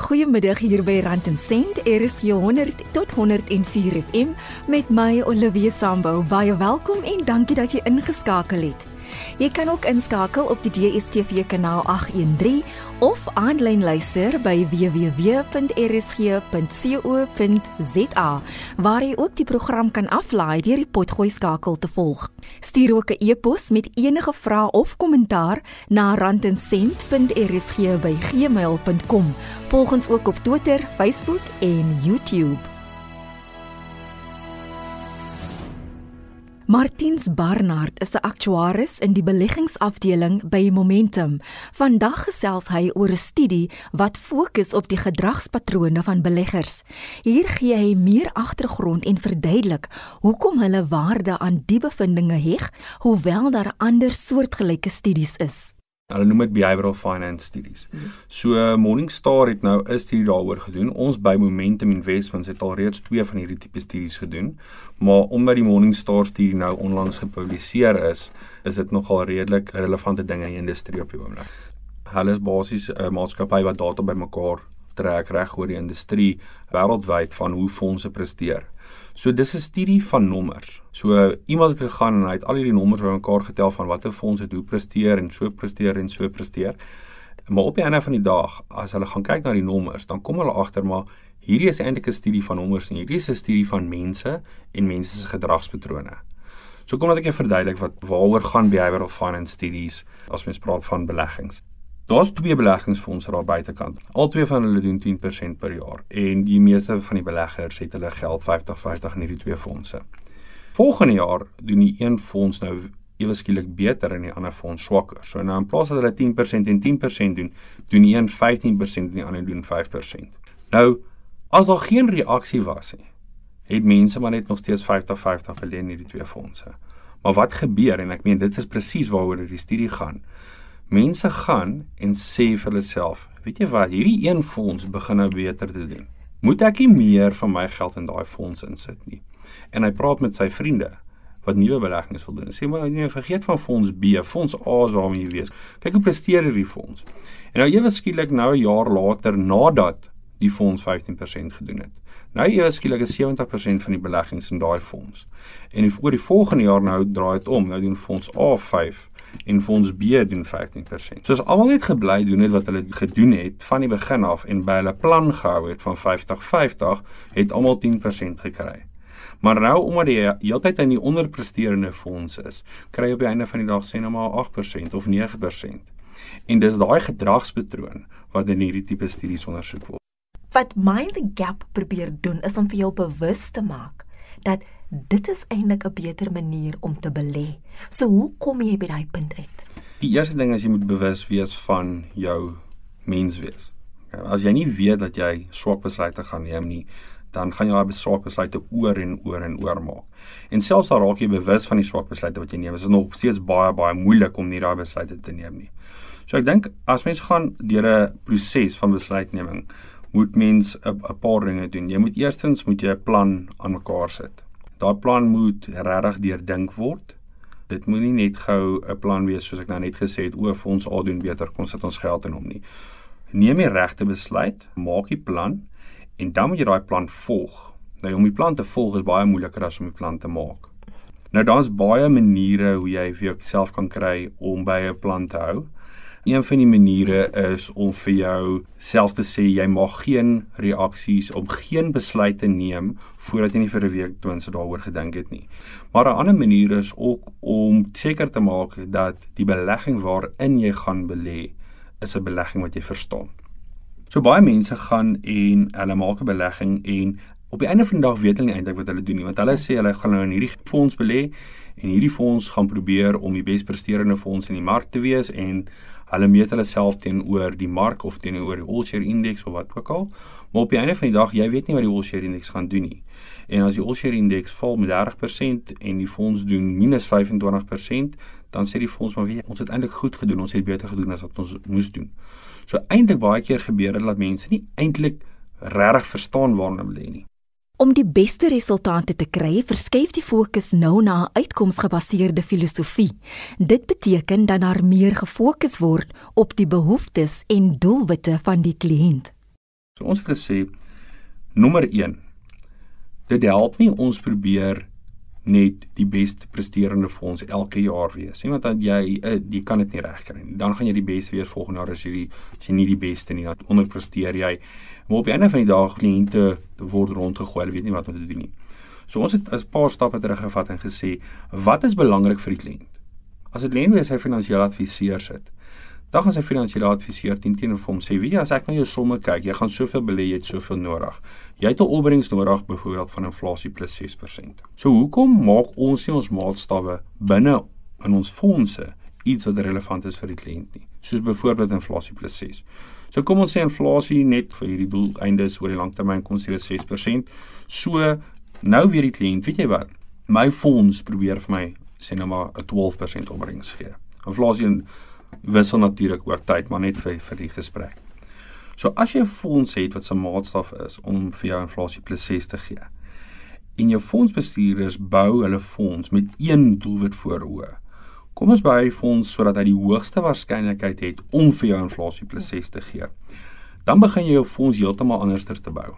Goeiemiddag hier by Rand en Sent. Er is 100 tot 104 FM met my Olivia Sambo. Baie welkom en dankie dat jy ingeskakel het. Jy kan ook inskakel op die DStv kanaal 813 of aanlyn luister by www.rsg.co.za waar jy ook die program kan aflaai deur die potgooi skakel te volg. Stuur ook 'n e-pos met enige vrae of kommentaar na randencent.rsg@gmail.com. Volg ons ook op Twitter, Facebook en YouTube. Martins Barnard is 'n aktuaris in die beleggingsafdeling by Momentum. Vandag gesels hy oor 'n studie wat fokus op die gedragspatrone van beleggers. Hier gee hy meer agtergrond en verduidelik hoekom hulle waarde aan die bevindinge heg, hoewel daar ander soortgelyke studies is. Hulle noem dit behavioral finance studies. So Morningstar het nou 'n studie daaroor gedoen. Ons by Momentum Investments het al reeds twee van hierdie tipe studies gedoen, maar omdat die Morningstar studie nou onlangs gepubliseer is, is dit nogal redelik relevante dinge in die industrie op die oomblik. Hulle is basies 'n maatskappy wat data bymekaar trek reg oor die industrie wêreldwyd van hoe fondse presteer. So dis 'n studie van nommers. So iemand het gegaan en hy het al hierdie nommers bymekaar getel van watter fondse hoe presteer en so presteer en so presteer. Maar op die einde van die dag, as hulle gaan kyk na die nommers, dan kom hulle agter maar hierdie is eintlik 'n studie van nommers en hierdie is 'n studie van mense en mense se gedragspatrone. So kom net ek verduidelik wat waaroor gaan behavioral finance studies as mens praat van beleggings. Daar's twee beleggingsfondse daar buitekant. Albei van hulle doen 10% per jaar en die meeste van die beleggers het hulle geld 50-50 in hierdie twee fondse. Volgende jaar doen die een fonds nou ewe skielik beter en die ander fonds swakker. So nou in plaas dat hulle 10% en 10% doen, doen die een 15% en die ander doen 5%. Nou as daar geen reaksie was nie, het mense maar net nog steeds 50-50 belê in hierdie twee fondse. Maar wat gebeur en ek meen dit is presies waaroor die studie gaan. Mense gaan en sê vir hulle self, weet jy wat, hierdie een fonds begin nou beter te doen. Moet ek nie meer van my geld in daai fonds insit nie? En hy praat met sy vriende wat nuwe beleggings wil doen. Sê maar nee, vergeet van fonds B, fonds A is waarmee jy wees. Kyk hoe presteer hierdie fonds. En nou ewe skielik nou 'n jaar later nadat die fonds 15% gedoen het. Nou ewe skielik is 70% van die beleggings in daai fonds. En oor die volgende jaar nou draai dit om. Nou doen fonds A 5 en fonds B doen 15%. So as almal net gebly doen het wat hulle gedoen het van die begin af en by hulle plan gehou het van 50-50, het almal 10% gekry. Maar nou omdat die heeltyd in die onderpresterende fondse is, kry jy op die einde van die dag sê nou maar 8% of 9%. En dis daai gedragspatroon wat in hierdie tipe studies ondersoek word. Wat Mind the Gap probeer doen is om vir jou bewus te maak dat dit is eintlik 'n beter manier om te belê. So hoe kom jy by daai punt uit? Die eerste ding is jy moet bewus wees van jou menswees. As jy nie weet dat jy swak besluite gaan neem nie, dan gaan jy daai swak besluite oor en oor en oor maak. En selfs al raak jy bewus van die swak besluite wat jy neem, is dit nog steeds baie baie moeilik om nie daai besluite te neem nie. So ek dink as mens gaan deur 'n proses van besluitneming, moet mens 'n paar dinge doen. Jy moet eerstens moet jy 'n plan aan mekaar sit. Daai plan moet regtig deurdink word. Dit moenie net gou 'n plan wees soos ek nou net gesê het, o, vir ons al doen beter, kom sit ons geld in hom nie. Neem die regte besluit, maak die plan en dan moet jy daai plan volg. Nou om die plan te volg is baie moeiliker as om die plan te maak. Nou daar's baie maniere hoe jy vir jouself kan kry om by 'n plan te hou. Een van die maniere is om vir jou self te sê jy mag geen reaksies om geen besluite neem voordat jy nie vir 'n week twinse daaroor gedink het nie. Maar 'n ander manier is ook om seker te maak dat die belegging waarin jy gaan belê is 'n belegging wat jy verstaan. So baie mense gaan en hulle maak 'n belegging en op die einde van die dag weet hulle nie eintlik wat hulle doen nie want hulle sê hulle gaan nou in hierdie fonds belê en hierdie fonds gaan probeer om die bes presterende fonds in die mark te wees en hulle meet hulle self teenoor die mark of teenoor die All Share Index of wat ook al. Maar op die einde van die dag, jy weet nie wat die All Share Index gaan doen nie. En as die All Share Index val met 30% en die fonds doen minus 25%, dan sê die fonds maar weet ons het eintlik goed gedoen, ons het beter gedoen as wat ons moes doen. So eintlik baie keer gebeur dit dat mense nie eintlik regtig verstaan waarna hulle lê nie. Om die beste resultate te kry, verskuif die fokus nou na 'n uitkomsgebaseerde filosofie. Dit beteken dat daar meer gefokus word op die behoeftes en doelwitte van die kliënt. So ons het gesê nommer 1. Dit help nie ons probeer net die beste presterende fonds elke jaar wees. Nie want dan jy uh, jy kan dit nie regkry nie. Dan gaan jy die beste wees volgende jaar as jy die, as jy nie die beste nie, dan onderpresteer jy. Maar op die einde van die dag kliënte word rondgegooi, hulle weet nie wat om te doen nie. So ons het 'n paar stappe teruggevat en gesê, wat is belangrik vir die kliënt? As dit lê sy finansiële adviseur sit, dan gaan sy finansiële adviseur teen teenoor hom sê, "Wie as ek na jou somme kyk, jy gaan soveel belê, jy het soveel nodig. Jy het 'n opbrengs nodig byvoorbeeld van inflasie plus 6%." So hoekom maak ons nie ons maatstawwe binne in ons fondse iets wat relevant is vir die kliënt nie? Soos byvoorbeeld inflasie plus 6. So kom ons sê inflasie net vir hierdie doeleindes oor die langtermyn kom ons sê 6%. So nou weer die kliënt, weet jy wat? My fonds probeer vir my sê nou maar 'n 12% opbrengs gee. Inflasie wissel natuurlik oor tyd, maar net vir vir die gesprek. So as jy 'n fonds het wat se maatstaf is om vir jou inflasie plus 6 te gee. En jou fondsbestuurders bou hulle fonds met een doelwit voor oë. Kom ons bou 'n fonds sodat hy die hoogste waarskynlikheid het om vir jou inflasie plus 6 te gee. Dan begin jy jou fonds heeltemal anders te bou.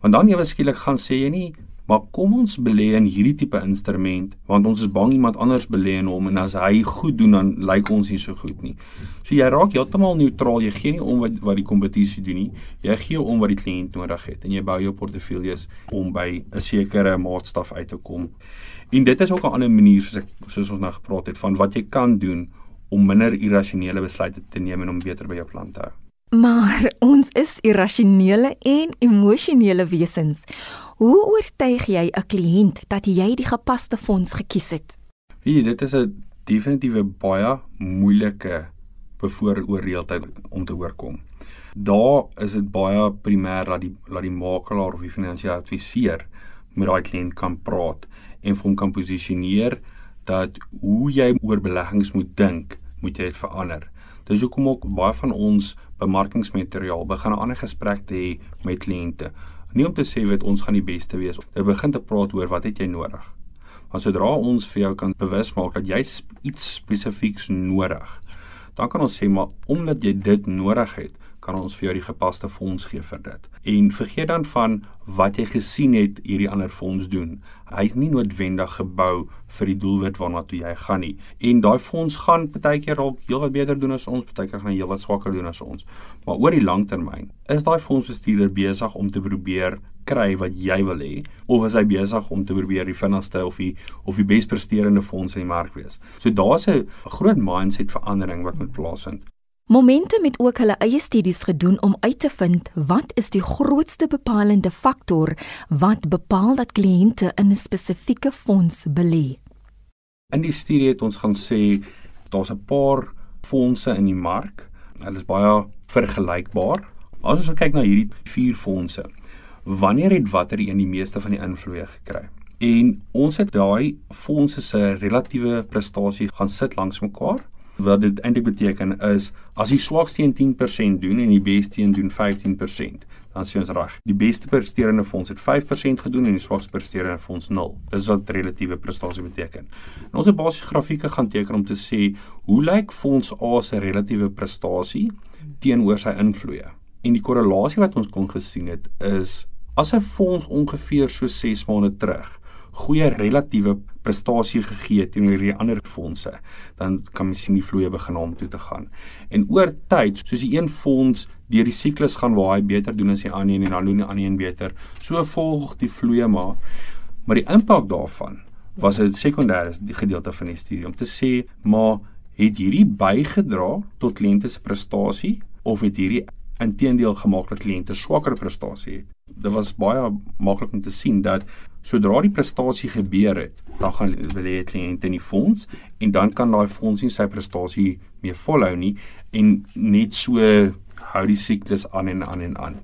Want dan ewe skielik gaan sê jy nie Maar kom ons belê in hierdie tipe instrument want ons is bang iemand anders belê in hom en as hy goed doen dan lyk ons nie so goed nie. So jy raak heeltemal neutraal. Jy gee nie om wat wat die kompetisie doen nie. Jy gee om wat die kliënt nodig het en jy bou jou portefeuilles om by 'n sekere maatstaf uit te kom. En dit is ook 'n ander manier soos ek soos ons nou gepraat het van wat jy kan doen om minder irrasionele besluite te neem en om beter by jou plan te hou. Maar ons is irrasionele en emosionele wesens. Hoe oortuig jy 'n kliënt dat jy die gepaste fonds gekies het? Wie, dit is 'n definitiewe baie moeilike bevooroordeeldheid om te oorkom. Daar is dit baie primêr dat die dat die makelaar of die finansiële adviseur met daai kliënt kan praat en vir hom kan posisioneer dat hoe jy oor beleggings moet dink, moet jy dit verander. Dis hoekom ook baie van ons bemarkingsmateriaal begin 'n ander gesprek te hê met kliënte. Nie om te sê wat ons gaan die beste wees. Jy begin te praat oor wat het jy nodig. Want sodra ons vir jou kan bewus maak dat jy iets spesifieks nodig, dan kan ons sê maar omdat jy dit nodig het, kan ons vir jou die gepaste fonds gee vir dit. En vergeet dan van wat jy gesien het hierdie ander fonds doen. Hy is nie noodwendig gebou vir die doelwit waarna toe jy gaan nie. En daai fonds gaan partykeer dalk heelwat beter doen as ons, partykeer gaan hy heelwat swakker doen as ons. Maar oor die langtermyn is daai fondsbestuurder besig om te probeer kry wat jy wil hê of is hy besig om te probeer die vinnigste of die of die bespresterende fonds in die mark wees. So daar's 'n groot mindset verandering wat moet plaasvind. Momentum het ook hulle eie studies gedoen om uit te vind wat is die grootste bepalende faktor wat bepaal dat kliënte in 'n spesifieke fonds belê. In die studie het ons gaan sê daar's 'n paar fondse in die mark. Hulle is baie vergelykbaar. As ons kyk na hierdie vier fondse, wanneer het watter een die meeste van die invloede gekry? En ons het daai fondse se relatiewe prestasie gaan sit langs mekaar wat dit eintlik beteken is as die swakste een 10% doen en die beste een doen 15%, dan sien ons reg. Die beste presterende fonds het 5% gedoen en die swakste presterende fonds 0. Dis wat relatiewe prestasie beteken. En ons het basiese grafieke gaan teken om te sê hoe lyk fonds A se relatiewe prestasie teenoor sy invloede. En die korrelasie wat ons kon gesien het is as 'n fonds ongeveer so 6 maande terug goeie relatiewe prestasie gegee teenoor die ander fondse, dan kan mens sien die vloeye begin om toe te gaan. En oor tyd, soos die een fonds deur die siklus gaan waar hy beter doen as die ander en dan doen die ander een beter, so volg die vloeye maar. Maar die impak daarvan was 'n sekondêre gedeelte van die studie om te sê, maar het hierdie bygedra tot kliënte se prestasie of het hierdie inteendeel gemaak dat kliënte swakker prestasie het? Dit was baie maklik om te sien dat Sodra die prestasie gebeur het, dan gaan wil hê kliënte in die fonds en dan kan daai fonds nie sy prestasie meer volhou nie en net so hou die siklus aan en aan en aan.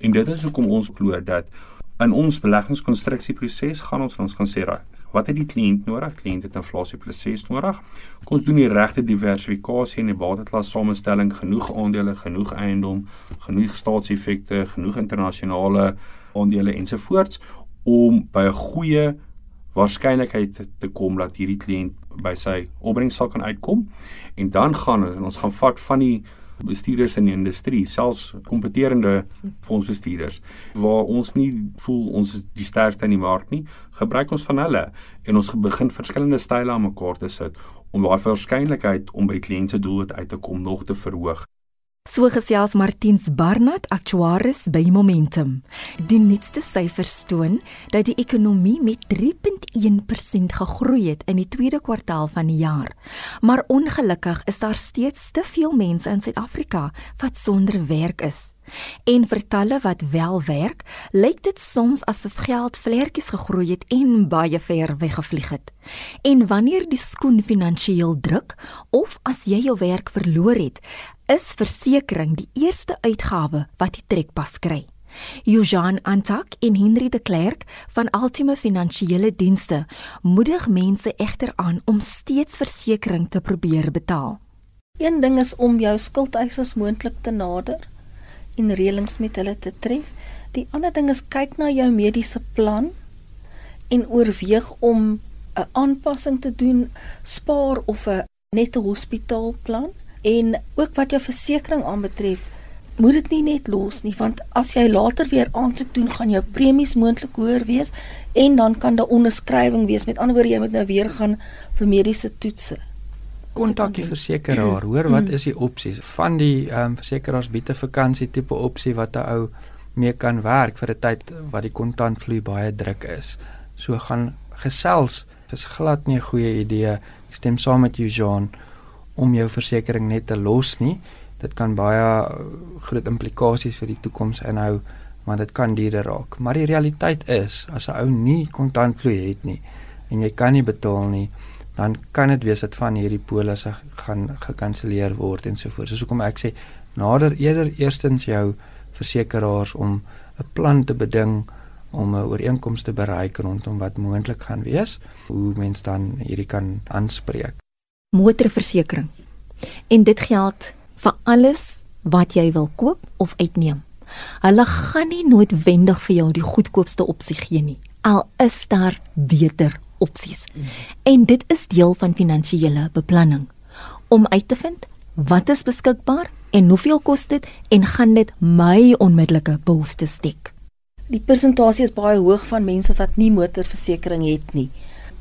En dit is hoekom ons glo dat in ons beleggingskonstruksieproses gaan ons ons gaan sê raai Wat het die kliënt nodig? Kliënt het inflasie 6 nodig. Kom ons doen die regte diversifikasie in die bateklas samestelling, genoeg aandele, genoeg eiendom, genoeg staatseffekte, genoeg internasionale aandele ensovoorts om by 'n goeie waarskynlikheid te, kom dat hierdie kliënt by sy opbrengs sal kan uitkom en dan gaan ons gaan vat van die bestuurders in die industrie, selfs kompeterende fondsbestuurders waar ons nie voel ons is die sterkste in die mark nie, gebruik ons van hulle en ons begin verskillende style aan mekaar te sit om daai waarskynlikheid om by die kliënt se doelwit uit te kom nog te verhoog. So gesels Martiens Barnard, aktuaris by Momentum. Die nuutste syfers toon dat die ekonomie met 3.1% gegroei het in die tweede kwartaal van die jaar. Maar ongelukkig is daar steeds te veel mense in Suid-Afrika wat sonder werk is. En vir talle wat wel werk, lyk dit soms asof geld vlekkies gegroei het en baie ver weggevlieg het. En wanneer die skoen finansiëel druk of as jy jou werk verloor het, is versekerings die eerste uitgawe wat die trekpas kry. Eugene Antak en Henry de Klerk van Ultima Finansiële Dienste moedig mense egter aan om steeds versekerings te probeer betaal. Een ding is om jou skuldeisers moontlik te nader en reëlings met hulle te tref. Die ander ding is kyk na jou mediese plan en oorweeg om 'n aanpassing te doen, spaar of 'n nette hospitaalplan en ook wat jou versekerings aanbetref, moet dit nie net los nie want as jy later weer aansoek doen, gaan jou premies moontlik hoër wees en dan kan daar onderskrywing wees. Met ander woorde, jy moet nou weer gaan vir mediese toetse kontak die versekeraar, hoor wat mm. is die opsies? Van die ehm um, versekeraars bied 'n vakansie tipe opsie wat 'n ou mee kan werk vir 'n tyd wat die kontantvloei baie druk is. So gaan gesels. Dis glad nie 'n goeie idee. Ek stem saam met jou Jean om jou versekerings net te los nie. Dit kan baie groot implikasies vir die toekoms inhou, want dit kan duurder raak. Maar die realiteit is, as 'n ou nie kontantvloei het nie en jy kan nie betaal nie, dan kan dit wees dat van hierdie polisse gaan gekanselleer word en so voort. Soos hoekom ek sê nader eerder eerstens jou versekeraars om 'n plan te beding om 'n ooreenkoms te bereik rondom wat moontlik gaan wees, hoe mens dan hierdie kan aanspreek. Motorversekering. En dit geld vir alles wat jy wil koop of uitneem. Hulle gaan nie noodwendig vir jou die goedkoopste opsie gee nie. Al is daar beter opsies. En dit is deel van finansiële beplanning om uit te vind wat is beskikbaar en hoeveel kos dit en gaan dit my onmiddellike behoeftes dek. Die persentasie is baie hoog van mense wat nie motorversekering het nie.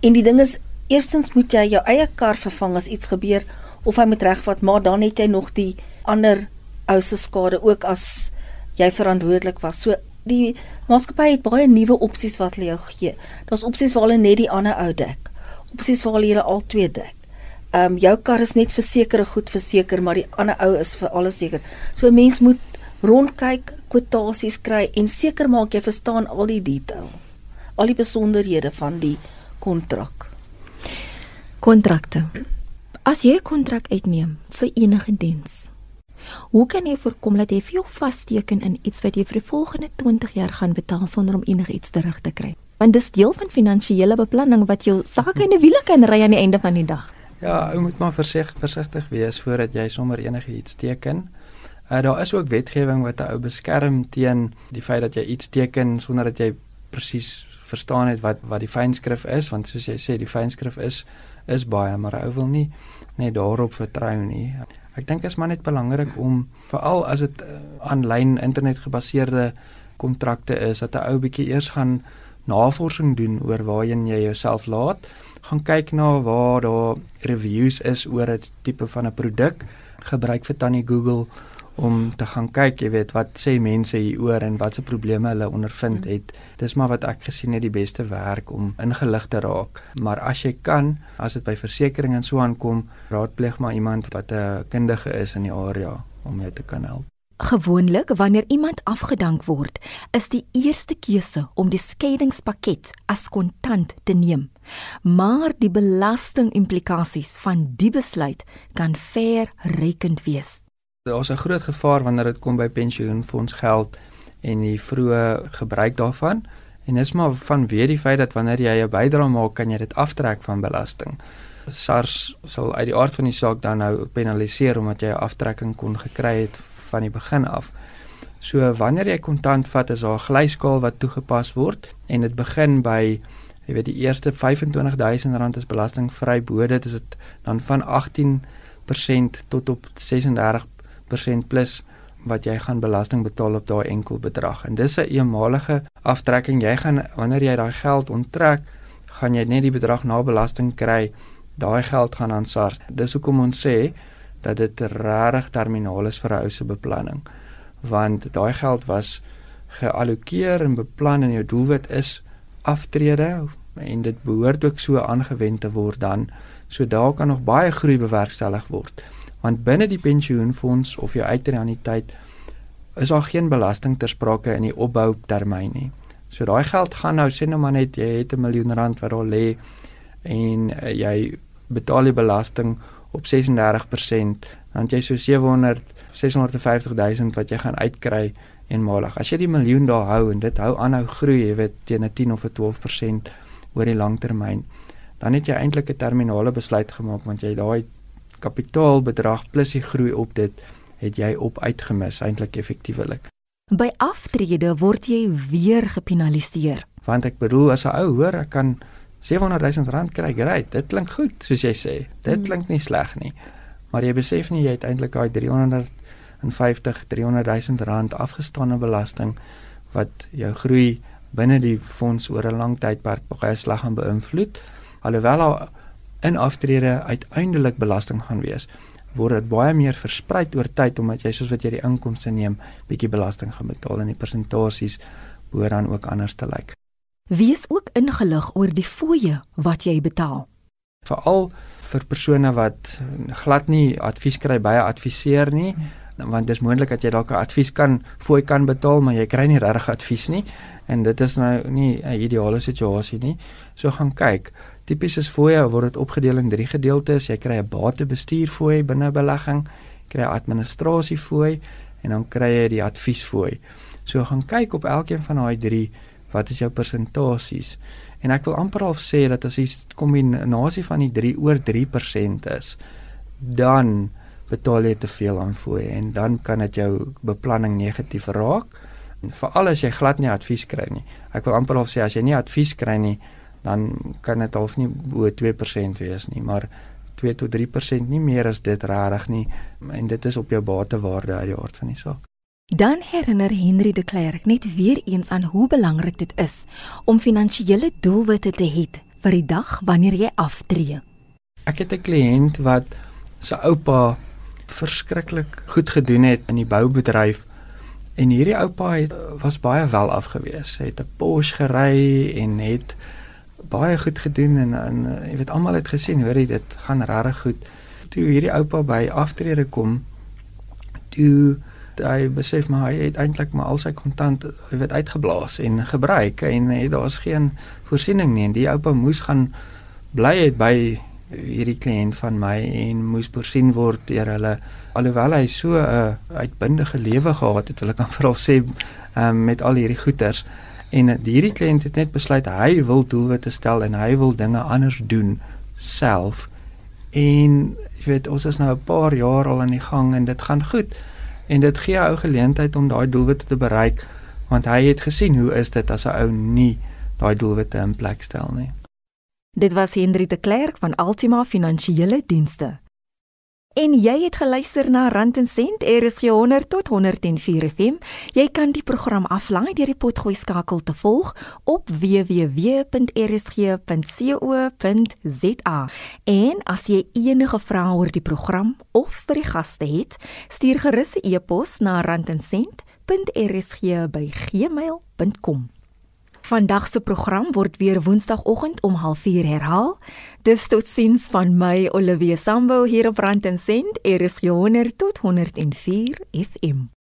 En die ding is eerstens moet jy jou eie kar vervang as iets gebeur of hy moet regvat, maar dan het jy nog die ander ou se skade ook as jy verantwoordelik was. So die maatskappy het baie nuwe opsies wat hulle jou gee. Daar's opsies waar hulle net die ander ou dek. Opsies waar hulle al twee dek. Ehm um, jou kar is net verseker goed verseker, maar die ander ou is vir alles seker. So 'n mens moet rondkyk, kwotasies kry en seker maak jy verstaan al die detail. Al die besonderhede van die kontrak. Kontrakte. As jy 'n kontrak uitneem vir enige diens, Hoe kan jy voorkom dat jy vir jou vasteken in iets wat jy vir die volgende 20 jaar gaan betaal sonder om enigiets terug te kry? Want dis deel van finansiële beplanning wat jou sake in 'n wiele kan ry aan die einde van die dag. Ja, jy moet maar versigtig versigtig wees voordat jy sommer enigiets teken. Uh, daar is ook wetgewing wat 'n ou beskerm teen die feit dat jy iets teken sonder dat jy presies verstaan het wat wat die fynskrif is, want soos jy sê, die fynskrif is is baie, maar 'n ou wil nie net daarop vertrou nie. Ek dink dit is maar net belangrik om veral as dit aanlyn uh, internet gebaseerde kontrakte is dat 'n ou bietjie eers gaan navorsing doen oor waarheen jy jouself laat, gaan kyk na waar daar reviews is oor 'n tipe van 'n produk, gebruik vir tannie Google om te gaan kyk, jy weet, wat sê mense hieroor en watse probleme hulle ondervind het. Dis maar wat ek gesien het die beste werk om ingelig te raak. Maar as jy kan, as dit by versekerings en so aankom, raadpleeg maar iemand wat 'n kundige is in die area om jou te kan help. Gewoonlik wanneer iemand afgedank word, is die eerste keuse om die skeidingspakket as kontant te neem. Maar die belastingimplikasies van die besluit kan verrykend wees. Daar's 'n groot gevaar wanneer dit kom by pensioenfonds geld en die vroeë gebruik daarvan. En dis maar vanweë die feit dat wanneer jy 'n bydrae maak, kan jy dit aftrek van belasting. SARS sal uit die aard van die saak dan nou penaliseer omdat jy 'n aftrekking kon gekry het van die begin af. So wanneer jy kontant vat, is daar 'n glyskaal wat toegepas word en dit begin by jy weet die eerste R25000 is belastingvry bo dit is dit dan van 18% tot op 3% plus wat jy gaan belasting betaal op daai enkel bedrag. En dis 'n eenmalige aftrekking. Jy gaan wanneer jy daai geld onttrek, gaan jy net die bedrag na belasting kry. Daai geld gaan aan SARS. Dis hoekom ons sê dat dit regtig terminaal is vir 'n ou se beplanning. Want daai geld was geallokeer en beplan en jou doelwit is aftrede en dit behoort ook so aangewend te word dan so daar kan nog baie groei bewerkstellig word want binne die pensioenfonds of jou uitreaniteit is daar geen belasting ter sprake in die opboutermyn nie. So daai geld gaan nou sê nou maar net jy het 'n miljoen rand wat daar lê en uh, jy betaal die belasting op 36% dan jy so 700 650 000 wat jy gaan uitkry eenmalig. As jy die miljoen daar hou en dit hou aanhou groei, jy weet teen 'n 10 of 'n 12% oor die langtermyn, dan het jy eintlik 'n terminale besluit gemaak want jy daai kapitaalbedrag plus die groei op dit het jy op uitgemis eintlik effektiewelik. By aftrede word jy weer gepenaliseer. Want ek bedoel as 'n ou hoor ek kan 700 000 rand kry, great. Dit klink goed soos jy sê. Dit hmm. klink nie sleg nie. Maar jy besef nie jy het eintlik daai 350 300 000 rand afgestaande belasting wat jou groei binne die fonds oor 'n lang tydperk baie sleg gaan beïnvloed. Alhoewel daar in aftrede uiteindelik belasting gaan wees, word dit baie meer versprei oor tyd omdat jy soos wat jy die inkomste neem, bietjie belasting gaan betaal en die persentasies behoort dan ook anders te lyk. Wees ook ingelig oor die fooie wat jy betaal. Veral vir persone wat glad nie advies kry by 'n adviseur nie, want dis moontlik dat jy dalk 'n advies kan fooi kan betaal, maar jy kry nie regtig advies nie en dit is nou nie 'n ideale situasie nie. So gaan kyk. Tipies is fooie word dit opgedeel in drie gedeeltes. Jy kry 'n batebestuur fooi binne belegging, kry 'n administrasie fooi en dan kry jy die advies fooi. So gaan kyk op elkeen van daai drie wat is jou persentasies. En ek wil amper al sê dat as jy kombinasie van die 3 oor 3% is, dan betaal jy te veel aan fooie en dan kan dit jou beplanning negatief raak. Veral as jy glad nie advies kry nie. Ek wil amper al sê as jy nie advies kry nie, dan kan dit half nie bo 2% wees nie, maar 2 tot 3% nie meer as dit regtig nie en dit is op jou batewaarde uit die aard van die saak. Dan herinner Henry de Klerk net weer eens aan hoe belangrik dit is om finansiële doelwitte te hê vir die dag wanneer jy aftree. Ek het 'n kliënt wat sy oupa verskriklik goed gedoen het in die boubedryf en hierdie oupa het was baie wel afgewees. Hy het 'n Porsche gery en het baie goed gedoen en en uh, jy weet almal het gesien hoor jy dit gaan regtig goed. Toe hierdie oupa by aftrede kom, toe hy besef maar hy het eintlik maar al sy kontant hy weet uitgeblaas en gebruik en hy daar's geen voorsiening nie en die oupa moes gaan bly het by hierdie kliënt van my en moes voorsien word deur hulle alhoewel hy so 'n uh, uitbundige lewe gehad het wil ek dan veral sê um, met al hierdie goeders En hierdie kliënt het net besluit hy wil doelwitte stel en hy wil dinge anders doen self. En jy weet ons is nou 'n paar jaar al aan die gang en dit gaan goed. En dit gee ou geleentheid om daai doelwitte te bereik want hy het gesien hoe is dit as 'n ou nie daai doelwitte in plek stel nie. Dit was Hendrik de Klerk van Altima Finansiële Dienste. En jy het geluister na Rand en Sent RSG 100 tot 104 FM. Jy kan die program aflaai deur die potgooi skakel te volg op www.rsg.co.za. En as jy enige vrae oor die program of vir die gaste het, stuur gerus 'n e-pos na randensent.rsg@gmail.com. Vandag se program word weer Woensdagoggend om 04:30 herhaal. Dis tot sins van my Olivia Sambo hier op Rand en Sent, RSG 100 tot 104 FM.